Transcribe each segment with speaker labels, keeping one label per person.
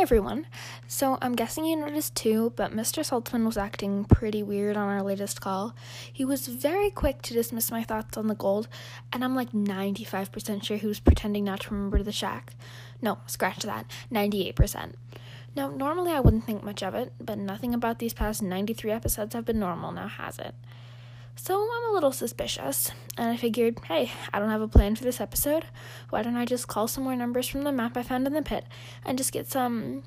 Speaker 1: everyone. So, I'm guessing you noticed too, but Mr. Saltsman was acting pretty weird on our latest call. He was very quick to dismiss my thoughts on the gold, and I'm like 95% sure he was pretending not to remember the shack. No, scratch that, 98%. Now, normally I wouldn't think much of it, but nothing about these past 93 episodes have been normal now, has it? So I'm a little suspicious, and I figured, hey, I don't have a plan for this episode. Why don't I just call some more numbers from the map I found in the pit and just get some,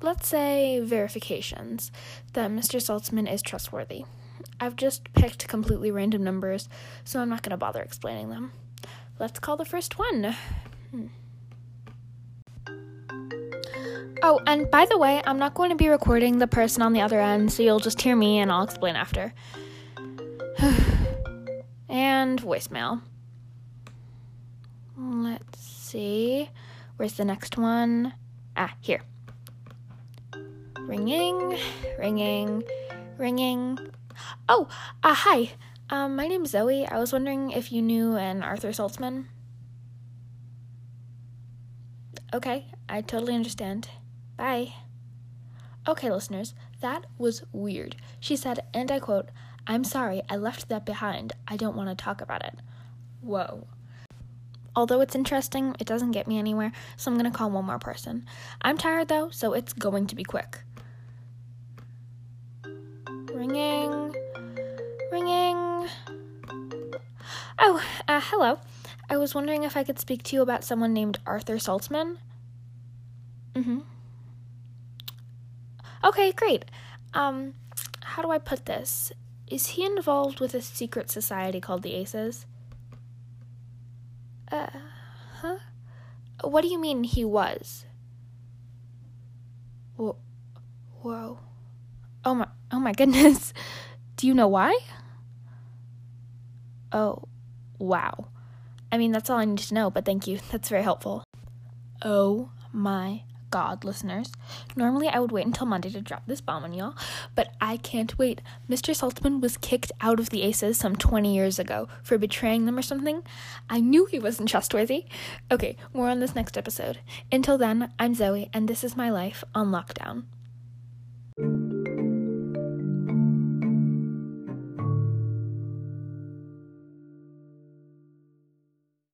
Speaker 1: let's say, verifications that Mr. Saltsman is trustworthy? I've just picked completely random numbers, so I'm not going to bother explaining them. Let's call the first one. Hmm. Oh, and by the way, I'm not going to be recording the person on the other end, so you'll just hear me and I'll explain after. and voicemail. Let's see. Where's the next one? Ah, here. Ringing, ringing, ringing. Oh, uh, hi. Um, my name's Zoe. I was wondering if you knew an Arthur Saltsman. Okay, I totally understand. Bye. Okay, listeners, that was weird. She said, and I quote, I'm sorry, I left that behind. I don't want to talk about it. Whoa. Although it's interesting, it doesn't get me anywhere, so I'm gonna call one more person. I'm tired though, so it's going to be quick. Ringing. Ringing. Oh, uh, hello. I was wondering if I could speak to you about someone named Arthur Saltsman. Mm hmm. Okay, great. Um, how do I put this? Is he involved with a secret society called the Aces? Uh, huh? What do you mean he was? Whoa. Whoa. Oh my, oh my goodness. Do you know why? Oh, wow. I mean, that's all I need to know, but thank you. That's very helpful. Oh my God, listeners. Normally, I would wait until Monday to drop this bomb on y'all, but I can't wait. Mr. Saltsman was kicked out of the Aces some 20 years ago for betraying them or something. I knew he wasn't trustworthy. Okay, more on this next episode. Until then, I'm Zoe, and this is my life on lockdown.